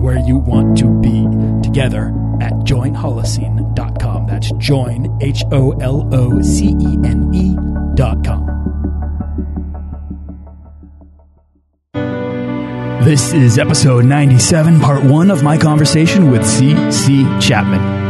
where you want to be together at joinholocene.com. That's join, H O L O C E N E.com. This is episode 97, part one of my conversation with C.C. Chapman.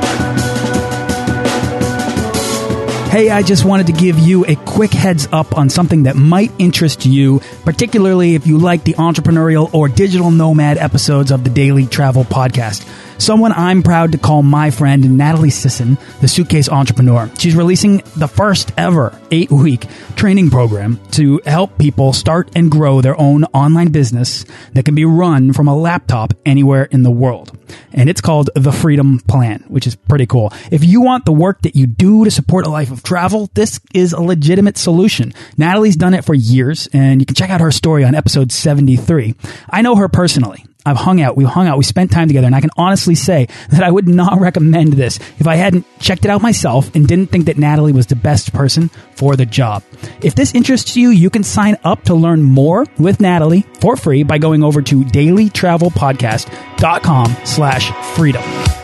Hey, I just wanted to give you a quick heads up on something that might interest you, particularly if you like the entrepreneurial or digital nomad episodes of the Daily Travel Podcast. Someone I'm proud to call my friend, Natalie Sisson, the suitcase entrepreneur. She's releasing the first ever eight week training program to help people start and grow their own online business that can be run from a laptop anywhere in the world. And it's called the Freedom Plan, which is pretty cool. If you want the work that you do to support a life of travel, this is a legitimate solution. Natalie's done it for years, and you can check out her story on episode 73. I know her personally. I've hung out, we hung out, we spent time together, and I can honestly say that I would not recommend this if I hadn't checked it out myself and didn't think that Natalie was the best person for the job. If this interests you, you can sign up to learn more with Natalie for free by going over to dailytravelpodcast.com slash freedom.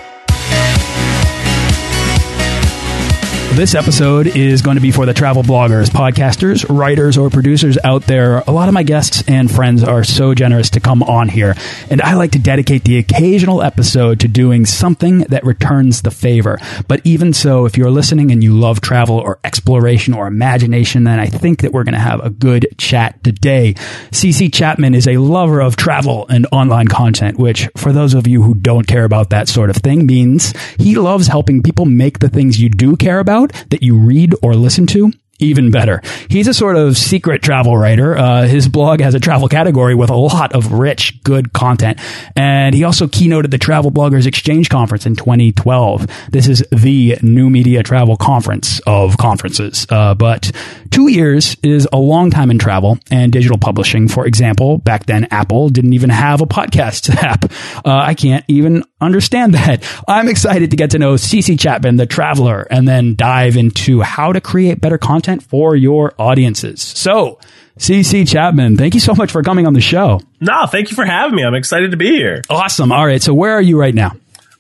This episode is going to be for the travel bloggers, podcasters, writers, or producers out there. A lot of my guests and friends are so generous to come on here, and I like to dedicate the occasional episode to doing something that returns the favor. But even so, if you're listening and you love travel or exploration or imagination, then I think that we're going to have a good chat today. CC Chapman is a lover of travel and online content, which, for those of you who don't care about that sort of thing, means he loves helping people make the things you do care about that you read or listen to even better. He's a sort of secret travel writer. Uh, his blog has a travel category with a lot of rich, good content. And he also keynoted the Travel Bloggers Exchange Conference in 2012. This is the new media travel conference of conferences. Uh, but two years is a long time in travel and digital publishing. For example, back then Apple didn't even have a podcast app. Uh, I can't even understand that. I'm excited to get to know CC Chapman, the traveler, and then dive into how to create better content for your audiences. So, CC Chapman, thank you so much for coming on the show. No, thank you for having me. I'm excited to be here. Awesome. All right. So, where are you right now?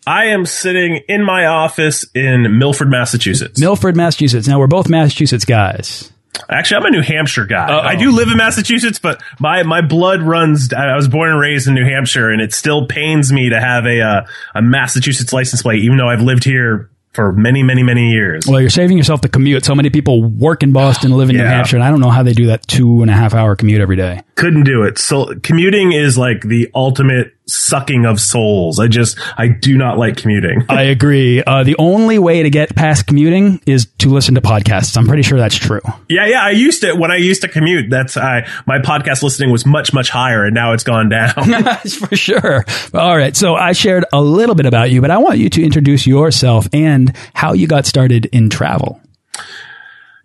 I am sitting in my office in Milford, Massachusetts. Milford, Massachusetts. Now, we're both Massachusetts guys. Actually, I'm a New Hampshire guy. Uh-oh. I do live in Massachusetts, but my, my blood runs. I was born and raised in New Hampshire, and it still pains me to have a uh, a Massachusetts license plate, even though I've lived here for many, many, many years. Well, you're saving yourself the commute. So many people work in Boston, live in New Hampshire, and I don't know how they do that two and a half hour commute every day. Couldn't do it. So commuting is like the ultimate sucking of souls. I just I do not like commuting. I agree. Uh, the only way to get past commuting is to listen to podcasts. I'm pretty sure that's true. Yeah, yeah. I used to when I used to commute. That's I my podcast listening was much much higher, and now it's gone down. For sure. All right. So I shared a little bit about you, but I want you to introduce yourself and how you got started in travel.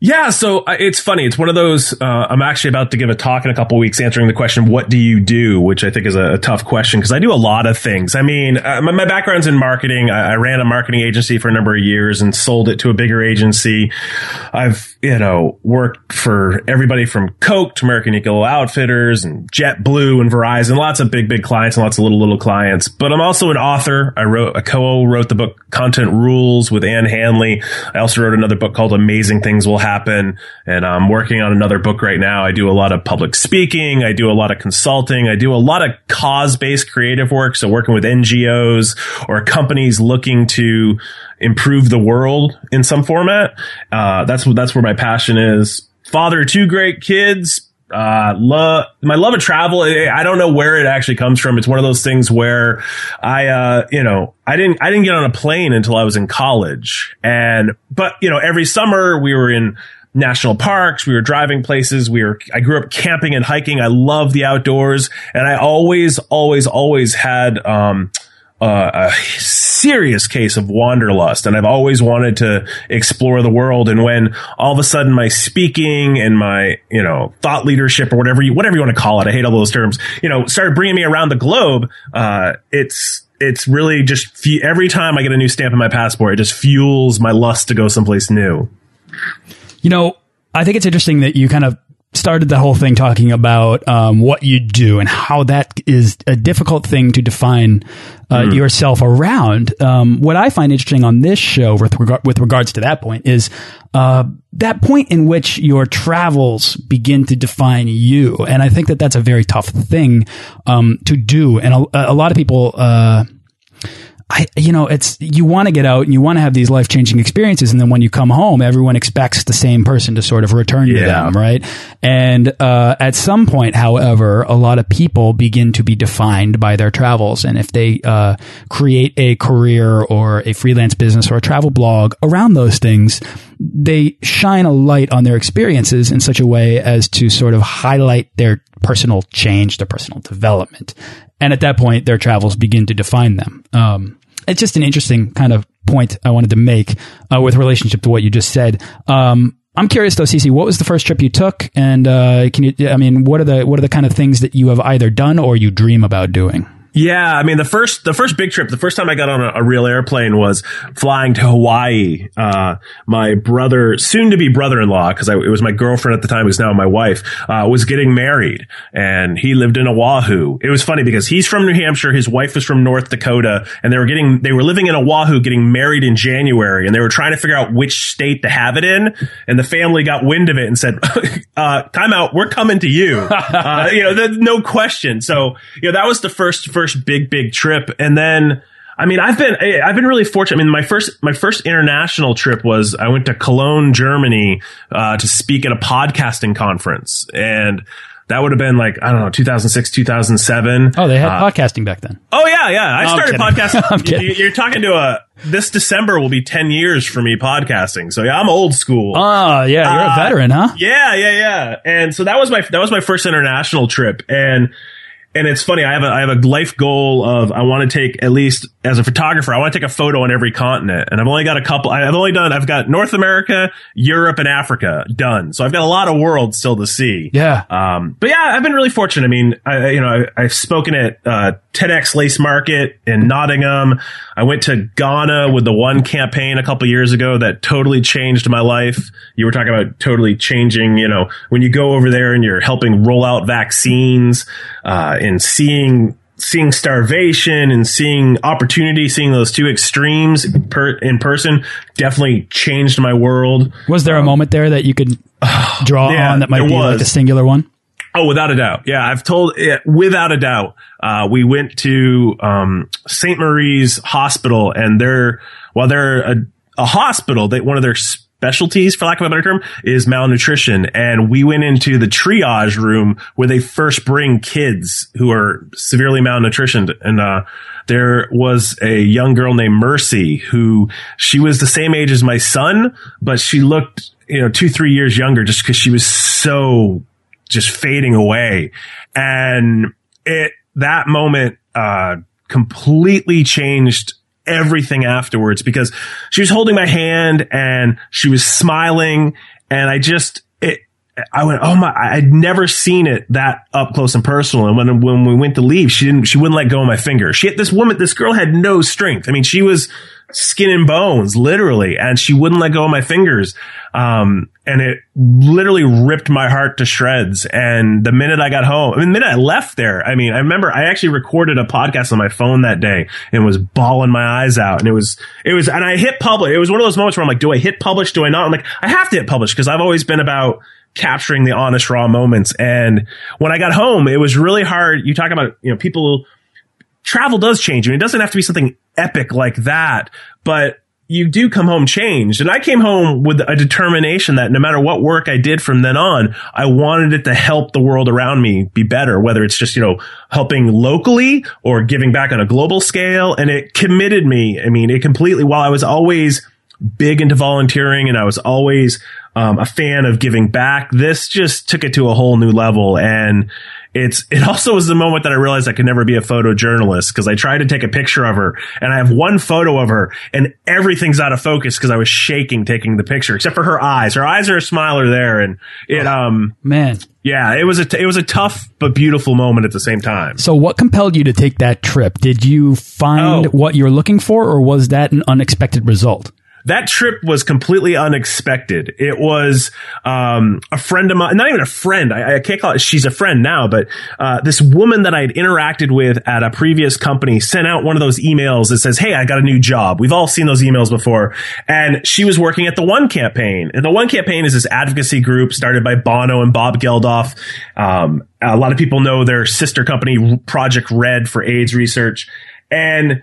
Yeah, so uh, it's funny. It's one of those. Uh, I'm actually about to give a talk in a couple weeks answering the question, "What do you do?" Which I think is a, a tough question because I do a lot of things. I mean, uh, my, my background's in marketing. I, I ran a marketing agency for a number of years and sold it to a bigger agency. I've you know worked for everybody from Coke to American Eagle Outfitters and JetBlue and Verizon. Lots of big big clients and lots of little little clients. But I'm also an author. I wrote I co-wrote the book Content Rules with Ann Handley. I also wrote another book called Amazing Things Will Happen, and I'm working on another book right now. I do a lot of public speaking. I do a lot of consulting. I do a lot of cause based creative work. So working with NGOs or companies looking to improve the world in some format. Uh, that's that's where my passion is father two great kids. Uh, love my love of travel. I don't know where it actually comes from. It's one of those things where I, uh, you know, I didn't, I didn't get on a plane until I was in college. And, but, you know, every summer we were in national parks. We were driving places. We were, I grew up camping and hiking. I love the outdoors and I always, always, always had, um, uh, a serious case of wanderlust and I've always wanted to explore the world. And when all of a sudden my speaking and my, you know, thought leadership or whatever you, whatever you want to call it, I hate all those terms, you know, started bringing me around the globe, uh, it's, it's really just every time I get a new stamp in my passport, it just fuels my lust to go someplace new. You know, I think it's interesting that you kind of started the whole thing talking about um, what you do and how that is a difficult thing to define uh, mm. yourself around. Um, what I find interesting on this show with, reg with regards to that point is uh, that point in which your travels begin to define you. And I think that that's a very tough thing um, to do. And a, a lot of people uh, I, you know, it's, you want to get out and you want to have these life changing experiences. And then when you come home, everyone expects the same person to sort of return yeah. to them, right? And, uh, at some point, however, a lot of people begin to be defined by their travels. And if they, uh, create a career or a freelance business or a travel blog around those things, they shine a light on their experiences in such a way as to sort of highlight their personal change, their personal development. And at that point, their travels begin to define them. Um, it's just an interesting kind of point I wanted to make uh, with relationship to what you just said. Um, I'm curious though, CC, what was the first trip you took, and uh, can you? I mean, what are the what are the kind of things that you have either done or you dream about doing? Yeah, I mean the first the first big trip, the first time I got on a, a real airplane was flying to Hawaii. Uh, my brother, soon to be brother in law, because it was my girlfriend at the time, who's now my wife, uh, was getting married, and he lived in Oahu. It was funny because he's from New Hampshire, his wife was from North Dakota, and they were getting they were living in Oahu, getting married in January, and they were trying to figure out which state to have it in, and the family got wind of it and said, uh, "Time out, we're coming to you." uh, you know, no question. So you know that was the first. first first big, big trip. And then, I mean, I've been, I've been really fortunate. I mean, my first, my first international trip was I went to Cologne, Germany, uh, to speak at a podcasting conference. And, that would have been like I don't know 2006 2007 oh they had uh, podcasting back then. Oh yeah yeah. I started podcasting. You're talking to a this December will be 10 years for me podcasting. So yeah I'm old school. Oh yeah you're uh, a veteran huh? yeah yeah yeah. And so that was my that was my first international trip. And and it's funny. I have a I have a life goal of I want to take at least as a photographer. I want to take a photo on every continent, and I've only got a couple. I've only done. I've got North America, Europe, and Africa done. So I've got a lot of world still to see. Yeah. Um. But yeah, I've been really fortunate. I mean, I you know I, have spoken at uh, TEDx Lace Market in Nottingham. I went to Ghana with the one campaign a couple years ago that totally changed my life. You were talking about totally changing. You know, when you go over there and you're helping roll out vaccines uh, and seeing seeing starvation and seeing opportunity, seeing those two extremes per, in person definitely changed my world. Was there a moment there that you could draw yeah, on that might be was. like a singular one? Oh, without a doubt. Yeah, I've told it without a doubt. Uh, we went to um, St. Marie's Hospital, and they're while they're a, a hospital, they one of their specialties, for lack of a better term, is malnutrition. And we went into the triage room where they first bring kids who are severely malnutritioned. And, uh, there was a young girl named Mercy who she was the same age as my son, but she looked, you know, two, three years younger just because she was so just fading away. And it, that moment, uh, completely changed everything afterwards because she was holding my hand and she was smiling and I just, I went, oh my, I'd never seen it that up close and personal. And when, when we went to leave, she didn't, she wouldn't let go of my finger. She this woman, this girl had no strength. I mean, she was skin and bones, literally, and she wouldn't let go of my fingers. Um, and it literally ripped my heart to shreds. And the minute I got home, I mean, the minute I left there, I mean, I remember I actually recorded a podcast on my phone that day and was bawling my eyes out. And it was, it was, and I hit publish. It was one of those moments where I'm like, do I hit publish? Do I not? I'm like, I have to hit publish because I've always been about capturing the honest, raw moments. And when I got home, it was really hard. You talk about, you know, people, travel does change you. It doesn't have to be something epic like that, but you do come home changed. And I came home with a determination that no matter what work I did from then on, I wanted it to help the world around me be better, whether it's just, you know, helping locally or giving back on a global scale. And it committed me. I mean, it completely, while I was always big into volunteering and I was always um, a fan of giving back, this just took it to a whole new level. And it's it also was the moment that I realized I could never be a photojournalist because I tried to take a picture of her and I have one photo of her and everything's out of focus because I was shaking taking the picture except for her eyes. Her eyes are a smiler there and it um Man. yeah it was a t- it was a tough but beautiful moment at the same time. So what compelled you to take that trip? Did you find Oh. what you were looking for or was that an unexpected result? That trip was completely unexpected. It was um, a friend of mine, not even a friend. I, I can't call it. She's a friend now, but uh, this woman that I had interacted with at a previous company sent out one of those emails that says, "Hey, I got a new job." We've all seen those emails before, and she was working at the One Campaign. And the One Campaign is this advocacy group started by Bono and Bob Geldof. Um, a lot of people know their sister company, Project Red, for AIDS research, and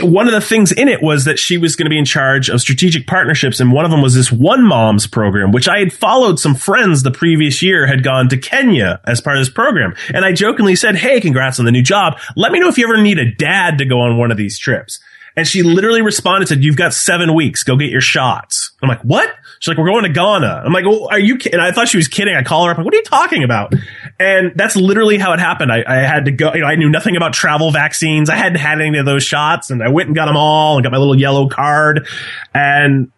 one of the things in it was that she was going to be in charge of strategic partnerships and one of them was this one moms program which i had followed some friends the previous year had gone to kenya as part of this program. And i jokingly said hey congrats on the new job. Let me know if you ever need a dad to go on one of these trips. And she literally responded said you've got seven weeks. Go get your shots. I'm like what? She's like we're going to ghana. I'm like well are you kidding? and i thought she was kidding. I call her up like what are you talking about and that's literally how it happened. I, I had to go you know i knew nothing about travel vaccines. I hadn't had any of those shots and i went and got them all and got my little yellow card. And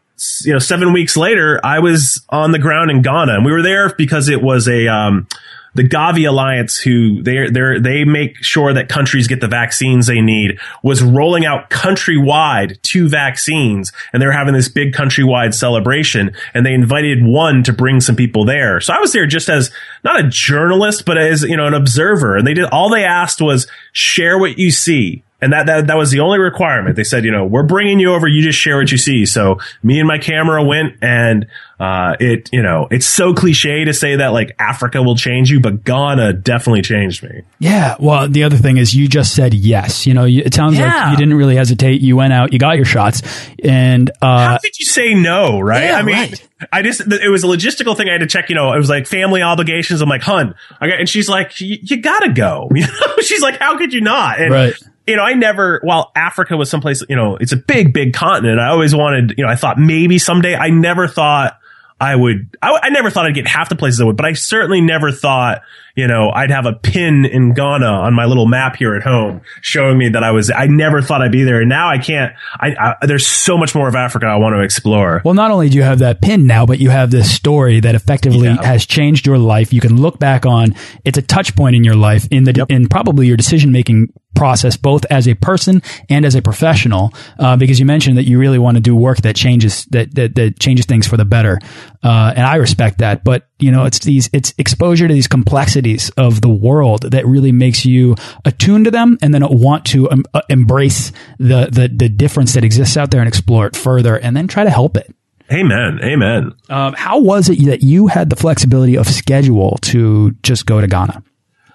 you know seven weeks later i was on the ground in ghana and we were there because it was a um the Gavi Alliance, who they they they make sure that countries get the vaccines they need, was rolling out countrywide two vaccines, and they were having this big countrywide celebration, and they invited one to bring some people there. So I was there just as not a journalist, but as you know an observer, and they did all they asked was share what you see. And that, that, that was the only requirement. They said, you know, we're bringing you over. You just share what you see. So me and my camera went and, uh, it, you know, it's so cliche to say that like Africa will change you, but Ghana definitely changed me. Yeah. Well, the other thing is you just said yes. You know, you, it sounds Yeah. like you didn't really hesitate. You went out, you got your shots and, uh, How could you say no, right? yeah, I mean, right. I just, it was a logistical thing I had to check, you know, it was like family obligations. I'm like, hun, I got, and she's like, you, you gotta go. You know, she's like, how could you not? And, Right. You know, I never, while Africa was someplace, you know, it's a big, big continent. I always wanted, you know, I thought maybe someday I never thought I would, I, I never thought I'd get half the places I would, but I certainly never thought, you know, I'd have a pin in Ghana on my little map here at home showing me that I was, I never thought I'd be there. And now I can't, I, I there's so much more of Africa I want to explore. Well, not only do you have that pin now, but you have this story that effectively Yeah. has changed your life. You can look back on it's a touch point in your life in the in probably your decision making process, both as a person and as a professional. Uh, because you mentioned that you really want to do work that changes that that, that changes things for the better, uh, and I respect that. But you know, it's these it's exposure to these complexities of the world that really makes you attuned to them, and then want to um, uh, embrace the the the difference that exists out there and explore it further, and then try to help it. Amen. Amen. Um, how was it that you had the flexibility of schedule to just go to Ghana?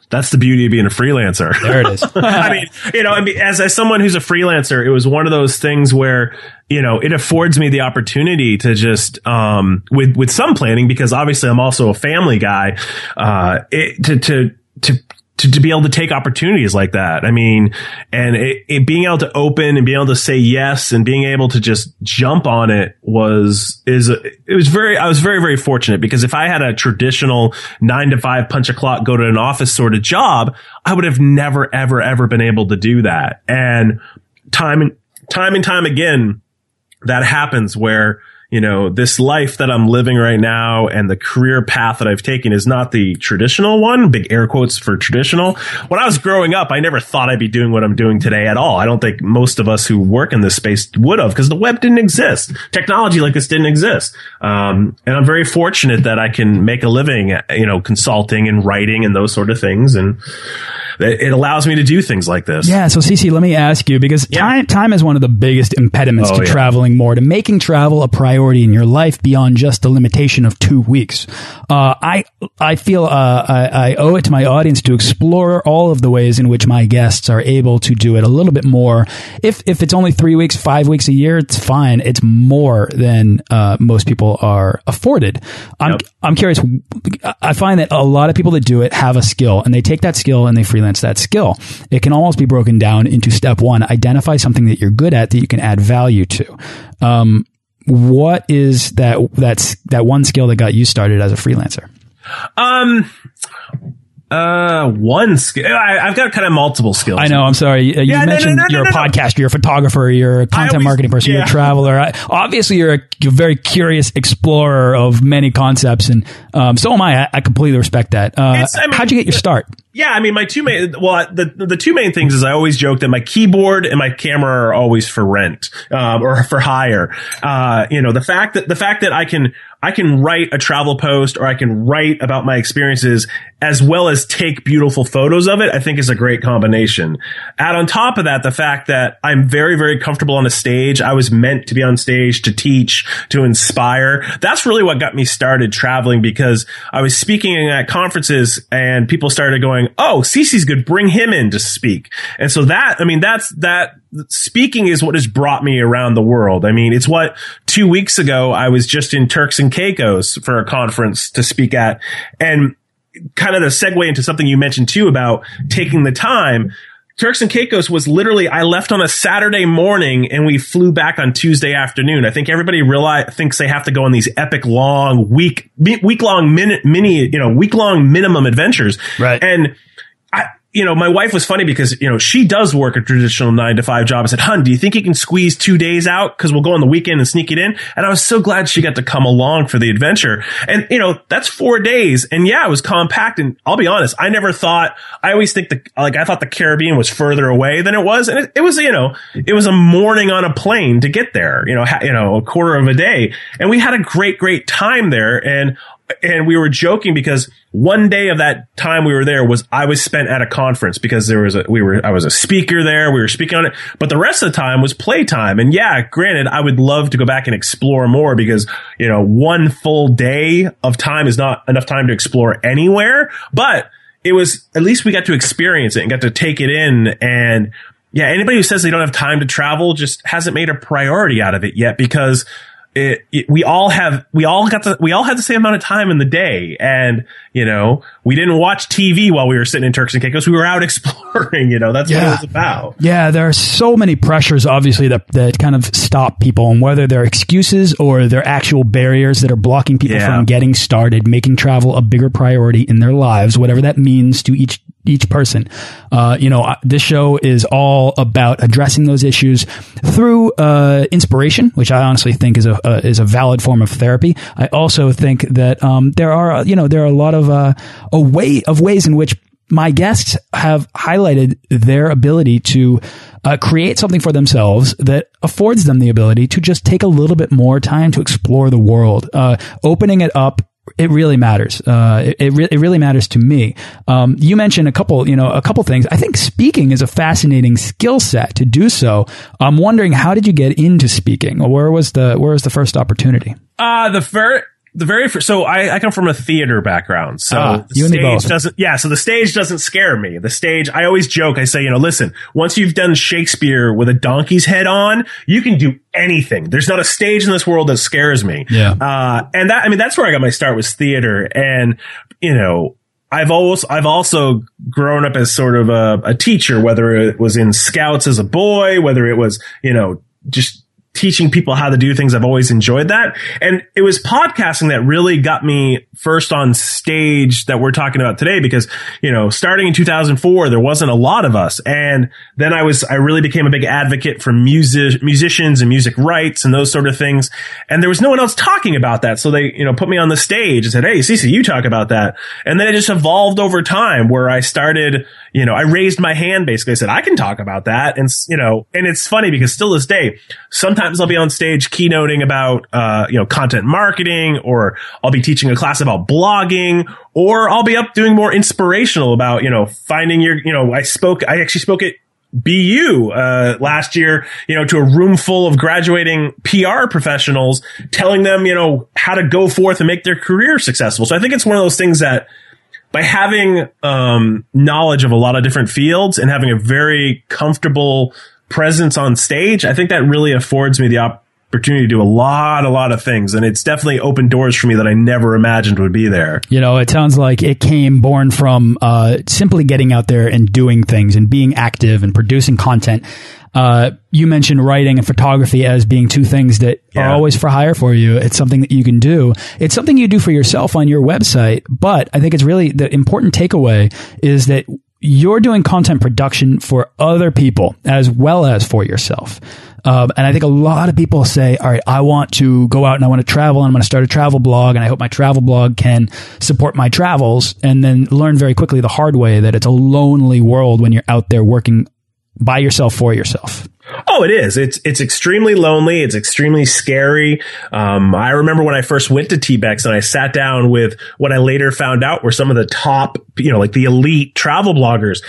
That's the beauty of being a freelancer. There it is. I mean, you know, I mean, as, as someone who's a freelancer, it was one of those things where, you know, it affords me the opportunity to just, um, with, with some planning, because obviously I'm also a family guy, uh, it, to, to, to, to, to be able to take opportunities like that. I mean, and it, it being able to open and being able to say yes and being able to just jump on it was, is, it was very, I was very, very fortunate because if I had a traditional nine to five punch a clock, go to an office sort of job, I would have never, ever, ever been able to do that. And time and time and time again, that happens where, you know, this life that I'm living right now and the career path that I've taken is not the traditional one, big air quotes for traditional. When I was growing up, I never thought I'd be doing what I'm doing today at all. I don't think most of us who work in this space would have because the web didn't exist. Technology like this didn't exist. Um, and I'm very fortunate that I can make a living, you know, consulting and writing and those sort of things. And it allows me to do things like this. Yeah, so CC, let me ask you because time time is one of the biggest impediments Oh, to yeah. traveling more, to making travel a priority priority in your life beyond just the limitation of two weeks. Uh, I I feel uh, I, I, owe it to my audience to explore all of the ways in which my guests are able to do it a little bit more. If if it's only three weeks, five weeks a year, it's fine. It's more than uh, most people are afforded. I'm yep. I'm curious. I find that a lot of people that do it have a skill, and they take that skill and they freelance that skill. It can almost be broken down into step one: identify something that you're good at that you can add value to. Um, what is that that's that one skill that got you started as a freelancer? Um, uh, one skill. I, have got kind of multiple skills. I know. I'm sorry. You yeah, mentioned no, no, no, you're a podcaster, you're a photographer, you're a content always, marketing person, yeah. you're a traveler. I, obviously, you're a, you're a, very curious explorer of many concepts, and um, so am I. I, I completely respect that. Uh, I mean, how'd you get your start? Yeah, I mean, my two main, well, the, the two main things is I always joke that my keyboard and my camera are always for rent, um, or for hire. Uh, you know, the fact that, the fact that I can, I can write a travel post or I can write about my experiences as well as take beautiful photos of it, I think is a great combination. Add on top of that, the fact that I'm very, very comfortable on a stage. I was meant to be on stage to teach, to inspire. That's really what got me started traveling because I was speaking at conferences and people started going, Oh, CC's good. Bring him in to speak. And so that, I mean, that's, that speaking is what has brought me around the world. I mean, it's what two weeks ago I was just in Turks and Caicos for a conference to speak at and kind of the segue into something you mentioned too about taking the time. Turks and Caicos was literally, I left on a Saturday morning and we flew back on Tuesday afternoon. I think everybody realize, thinks they have to go on these epic long week, week long mini, mini, you know, week long minimum adventures. Right. And you know, my wife was funny because, you know, she does work a traditional nine to five job. I said, hun, do you think you can squeeze two days out? Cause we'll go on the weekend and sneak it in. And I was so glad she got to come along for the adventure. And, you know, that's four days. And yeah, it was compact. And I'll be honest, I never thought, I always think the, like, I thought the Caribbean was further away than it was. And it, it was, you know, it was a morning on a plane to get there, you know, ha, you know, a quarter of a day. And we had a great, great time there. And and we were joking because one day of that time we were there was I was spent at a conference because there was a we were I was a speaker there we were speaking on it but the rest of the time was playtime. And yeah granted I would love to go back and explore more because you know one full day of time is not enough time to explore anywhere but it was at least we got to experience it and got to take it in. And yeah anybody who says they don't have time to travel just hasn't made a priority out of it yet because it, it, we all have we all got the we all had the same amount of time in the day and you know we didn't watch TV while we were sitting in Turks and Caicos we were out exploring you know that's yeah. what it was about yeah there are so many pressures obviously that that kind of stop people and whether they're excuses or they're actual barriers that are blocking people yeah. from getting started making travel a bigger priority in their lives whatever that means to each each person. Uh, you know, this show is all about addressing those issues through uh, inspiration, which I honestly think is a, uh, is a valid form of therapy. I also think that um, there are you know there are a lot of uh, a way of ways in which my guests have highlighted their ability to uh, create something for themselves that affords them the ability to just take a little bit more time to explore the world, uh, opening it up it really matters. Uh, it it, re it, really matters to me. Um, you mentioned a couple, you know, a couple things. I think speaking is a fascinating skill set to do so. I'm wondering how did you get into speaking? Where was the where was the first opportunity? Uh the first the very first, so I, I come from a theater background. So ah, the stage doesn't, yeah, so the stage doesn't scare me. The stage, I always joke, I say, you know, listen, once you've done Shakespeare with a donkey's head on, you can do anything. There's not a stage in this world that scares me. Yeah. Uh, and that, I mean, that's where I got my start was theater. And, you know, I've always, I've also grown up as sort of a, a teacher, whether it was in scouts as a boy, whether it was, you know, just teaching people how to do things. I've always enjoyed that. And it was podcasting that really got me first on stage that we're talking about today because, you know, starting in 2004, there wasn't a lot of us. And then I was, I really became a big advocate for music, musicians and music rights and those sort of things. And there was no one else talking about that. So they, you know, put me on the stage and said, Hey, CC, you talk about that. And then it just evolved over time where I started, you know, I raised my hand basically. I said, I can talk about that. And, you know, and it's funny because still this day, sometimes I'll be on stage keynoting about, uh, you know, content marketing or I'll be teaching a class about blogging or I'll be up doing more inspirational about, you know, finding your, you know, I spoke, I actually spoke at BU uh, last year, you know, to a room full of graduating PR professionals, telling them, you know, how to go forth and make their career successful. So I think it's one of those things that by having um, knowledge of a lot of different fields and having a very comfortable presence on stage, I think that really affords me the opportunity to do a lot, a lot of things. And it's definitely opened doors for me that I never imagined would be there. You know, it sounds like it came born from uh, simply getting out there and doing things and being active and producing content. Uh, you mentioned writing and photography as being two things that yeah. are always for hire for you. It's something that you can do. It's something you do for yourself on your website. But I think it's really the important takeaway is that you're doing content production for other people as well as for yourself. Um, and I think a lot of people say, all right, I want to go out and I want to travel and I'm going to start a travel blog and I hope my travel blog can support my travels and then learn very quickly the hard way that it's a lonely world when you're out there working by yourself for yourself. Oh, it is. It's it's extremely lonely. It's extremely scary. Um, I remember when I first went to TBEX and I sat down with what I later found out were some of the top, you know, like the elite travel bloggers.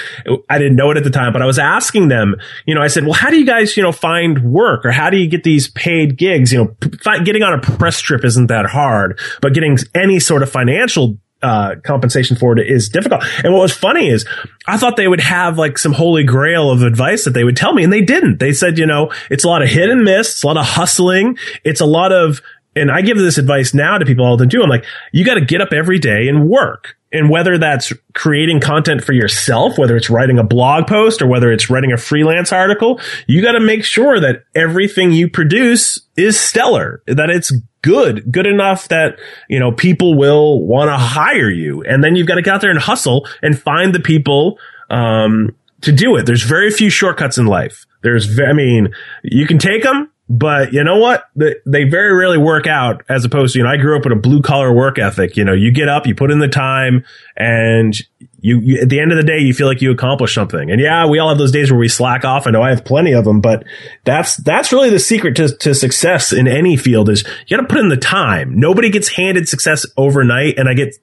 I didn't know it at the time, but I was asking them, you know, I said, well, how do you guys, you know, find work or how do you get these paid gigs? You know, getting on a press trip isn't that hard, but getting any sort of financial uh, compensation for it is difficult. And what was funny is I thought they would have like some holy grail of advice that they would tell me and they didn't. They said, you know, it's a lot of hit and miss. It's a lot of hustling. It's a lot of, and I give this advice now to people all the time. I'm like, you got to get up every day and work. And whether that's creating content for yourself, whether it's writing a blog post or whether it's writing a freelance article, you got to make sure that everything you produce is stellar, that it's good, good enough that, you know, people will want to hire you. And then you've got to get out there and hustle and find the people, um, to do it. There's very few shortcuts in life. There's, I mean, you can take them but you know what? They very rarely work out as opposed to, you know, I grew up with a blue collar work ethic. You know, you get up, you put in the time and you, you, at the end of the day, you feel like you accomplished something. And yeah, we all have those days where we slack off. I know I have plenty of them, but that's, that's really the secret to, to success in any field is you got to put in the time. Nobody gets handed success overnight. And I get,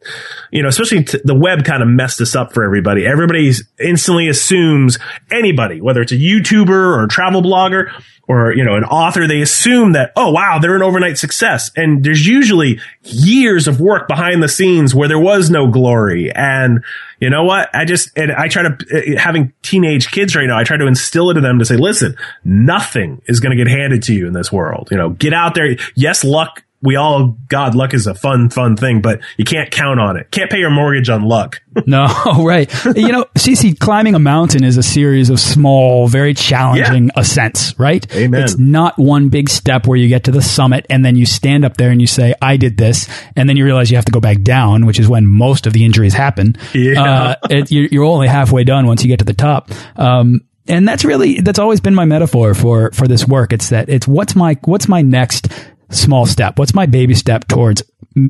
you know, especially the web kind of messed this up for everybody. Everybody instantly assumes anybody, whether it's a YouTuber or a travel blogger, or, you know, an author, they assume that, oh, wow, they're an overnight success. And there's usually years of work behind the scenes where there was no glory. And you know what? I just, and I try to, uh, having teenage kids right now, I try to instill it into them to say, listen, nothing is going to get handed to you in this world. You know, get out there. Yes, luck we all God luck is a fun fun thing, but you can't count on it. Can't pay your mortgage on luck. no, right. You know, CC climbing a mountain is a series of small, very challenging yeah. ascents, right? Amen. It's not one big step where you get to the summit and then you stand up there and you say, "I did this," and then you realize you have to go back down, which is when most of the injuries happen. Yeah. Uh, it, you're only halfway done once you get to the top. Um, and that's really that's always been my metaphor for for this work. It's that it's what's my what's my next small step? What's my baby step towards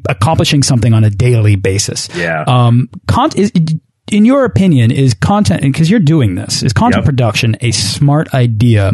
accomplishing something on a daily basis? Yeah. Um, is, in your opinion, is content, because you're doing this, is content yep. production a smart idea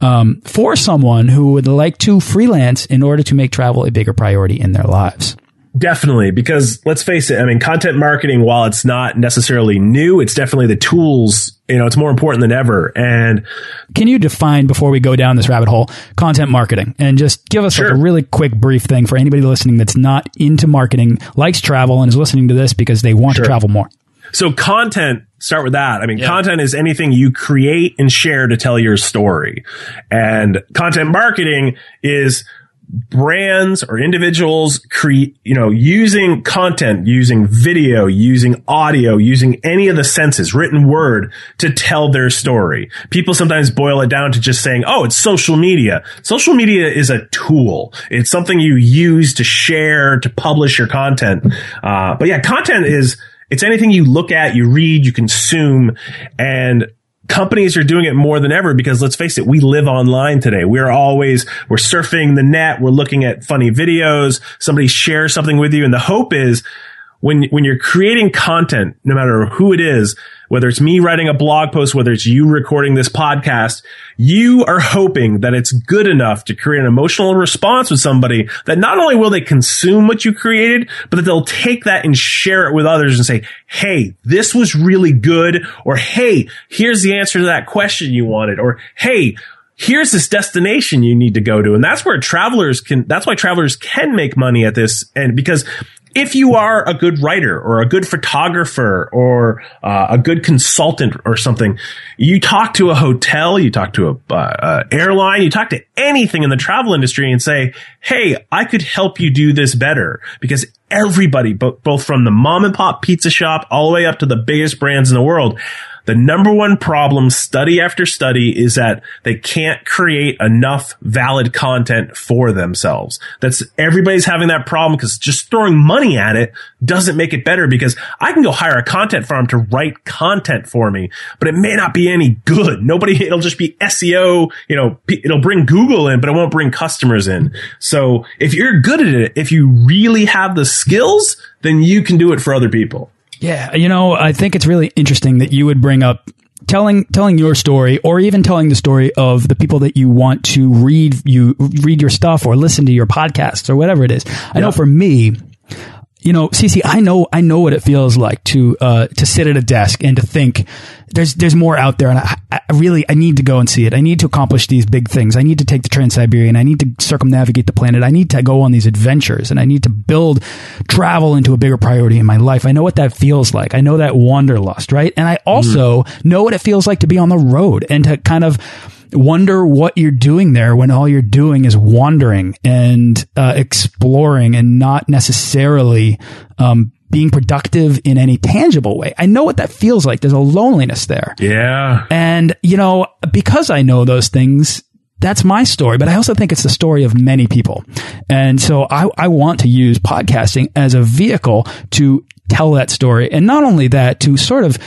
um, for someone who would like to freelance in order to make travel a bigger priority in their lives? Definitely, because let's face it, I mean, content marketing, while it's not necessarily new, it's definitely the tools, you know, it's more important than ever. And can you define, before we go down this rabbit hole, content marketing and just give us sure. like a really quick, brief thing for anybody listening that's not into marketing, likes travel, and is listening to this because they want sure. to travel more? So content, start with that. I mean, yeah. content is anything you create and share to tell your story. And content marketing is brands or individuals create, you know, using content, using video, using audio, using any of the senses, written word to tell their story. People sometimes boil it down to just saying, oh, it's social media. Social media is a tool. It's something you use to share, to publish your content. Uh, but yeah, content is, it's anything you look at, you read, you consume, and companies are doing it more than ever because let's face it, we live online today. We're always, we're surfing the net. We're looking at funny videos. Somebody shares something with you. And the hope is when when you're creating content, no matter who it is, whether it's me writing a blog post, whether it's you recording this podcast, you are hoping that it's good enough to create an emotional response with somebody that not only will they consume what you created, but that they'll take that and share it with others and say, Hey, this was really good. Or Hey, here's the answer to that question you wanted. Or Hey, here's this destination you need to go to. And that's where travelers can, that's why travelers can make money at this. And because if you are a good writer or a good photographer or uh, a good consultant or something, you talk to a hotel, you talk to a uh, airline, you talk to anything in the travel industry and say, "Hey, I could help you do this better." Because everybody, both from the mom and pop pizza shop all the way up to the biggest brands in the world, the number one problem study after study is that they can't create enough valid content for themselves. That's everybody's having that problem because just throwing money at it doesn't make it better because I can go hire a content firm to write content for me, but it may not be any good. Nobody, it'll just be SEO, you know, it'll bring Google in, but it won't bring customers in. So if you're good at it, if you really have the skills, then you can do it for other people. Yeah, you know, I think it's really interesting that you would bring up telling telling your story or even telling the story of the people that you want to read you read your stuff or listen to your podcasts or whatever it is. I know for me, you know, CC, I know, I know what it feels like to, uh, to sit at a desk and to think there's, there's more out there. And I, I really, I need to go and see it. I need to accomplish these big things. I need to take the Trans-Siberian. I need to circumnavigate the planet. I need to go on these adventures and I need to build travel into a bigger priority in my life. I know what that feels like. I know that wanderlust, right? And I also mm. know what it feels like to be on the road and to kind of, wonder what you're doing there when all you're doing is wandering and uh, exploring and not necessarily um, being productive in any tangible way. I know what that feels like. There's a loneliness there. Yeah. And, you know, because I know those things, that's my story, but I also think it's the story of many people. And so I, I want to use podcasting as a vehicle to tell that story. And not only that, to sort of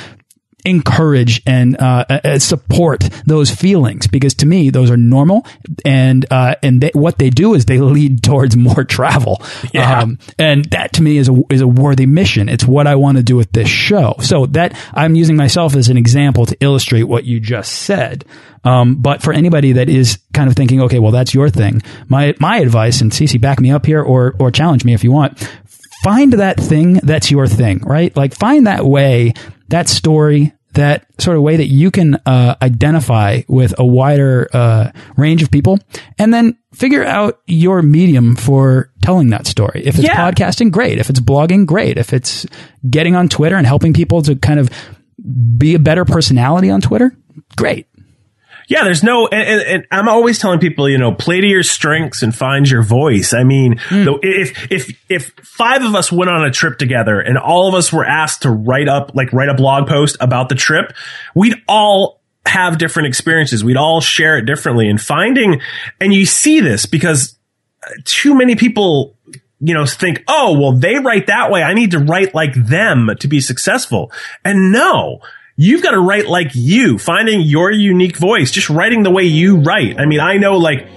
encourage and uh, uh, support those feelings because to me those are normal and uh, and they, what they do is they lead towards more travel. Yeah. Um, and that to me is a is a worthy mission. It's what I want to do with this show. So that I'm using myself as an example to illustrate what you just said. Um, but for anybody that is kind of thinking okay well that's your thing my my advice and CC back me up here or or challenge me if you want find that thing that's your thing right like find that way that story, that sort of way that you can uh, identify with a wider uh, range of people, and then figure out your medium for telling that story. If it's yeah. podcasting, great. If it's blogging, great. If it's getting on Twitter and helping people to kind of be a better personality on Twitter, great. Yeah, there's no, and, and, and, I'm always telling people, you know, play to your strengths and find your voice. I mean, mm. if if if five of us went on a trip together and all of us were asked to write up, like write a blog post about the trip, we'd all have different experiences. We'd all share it differently. And finding, and you see this because too many people you know, think, oh, well, they write that way. I need to write like them to be successful. And no, you've got to write like you, finding your unique voice, just writing the way you write. I mean, I know like,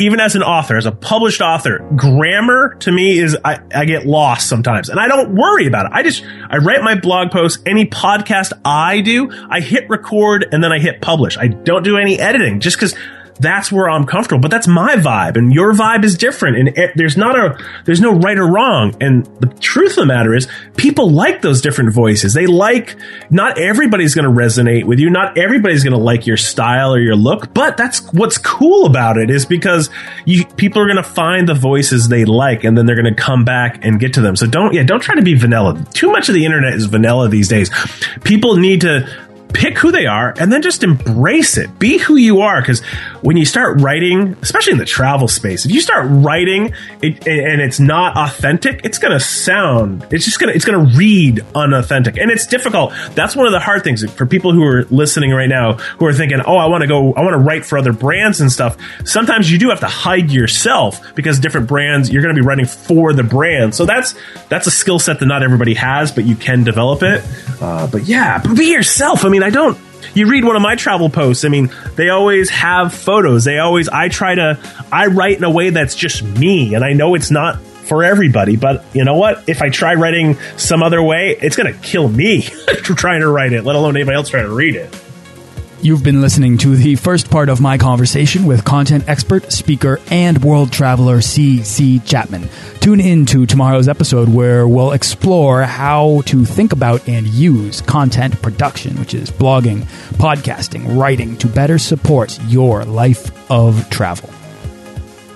even as an author, as a published author, grammar to me is I, I, get lost sometimes, and I don't worry about it. I just I write my blog posts. Any podcast I do, I hit record and then I hit publish. I don't do any editing just because that's where I'm comfortable. But that's my vibe, and your vibe is different. And it, there's not a there's no right or wrong. And the truth of the matter is, people like those different voices. They like not everybody's going to resonate with you. Not everybody's going to like your style or your look. But that's what's cool about it is because you people are going to find the voices they like, and then they're going to come back and get to them. So don't yeah, don't try to be vanilla. Too much of the internet is vanilla these days. People need to pick who they are and then just embrace it. Be who you are. Because when you start writing, especially in the travel space, if you start writing it, and it's not authentic, it's going to sound, it's just going to, it's going to read unauthentic. And it's difficult. That's one of the hard things for people who are listening right now who are thinking, oh, I want to go, I want to write for other brands and stuff. Sometimes you do have to hide yourself because different brands, you're going to be writing for the brand. So that's, that's a skill set that not everybody has, but you can develop it. Uh, but yeah, be yourself. I mean, I don't. You read one of my travel posts. I mean, they always have photos. They always. I try to. I write in a way that's just me, and I know it's not for everybody. But you know what? If I try writing some other way, it's going to kill me trying to write it, let alone anybody else trying to read it. You've been listening to the first part of my conversation with content expert, speaker, and world traveler C.C. Chapman. Tune in to tomorrow's episode where we'll explore how to think about and use content production, which is blogging, podcasting, writing, to better support your life of travel.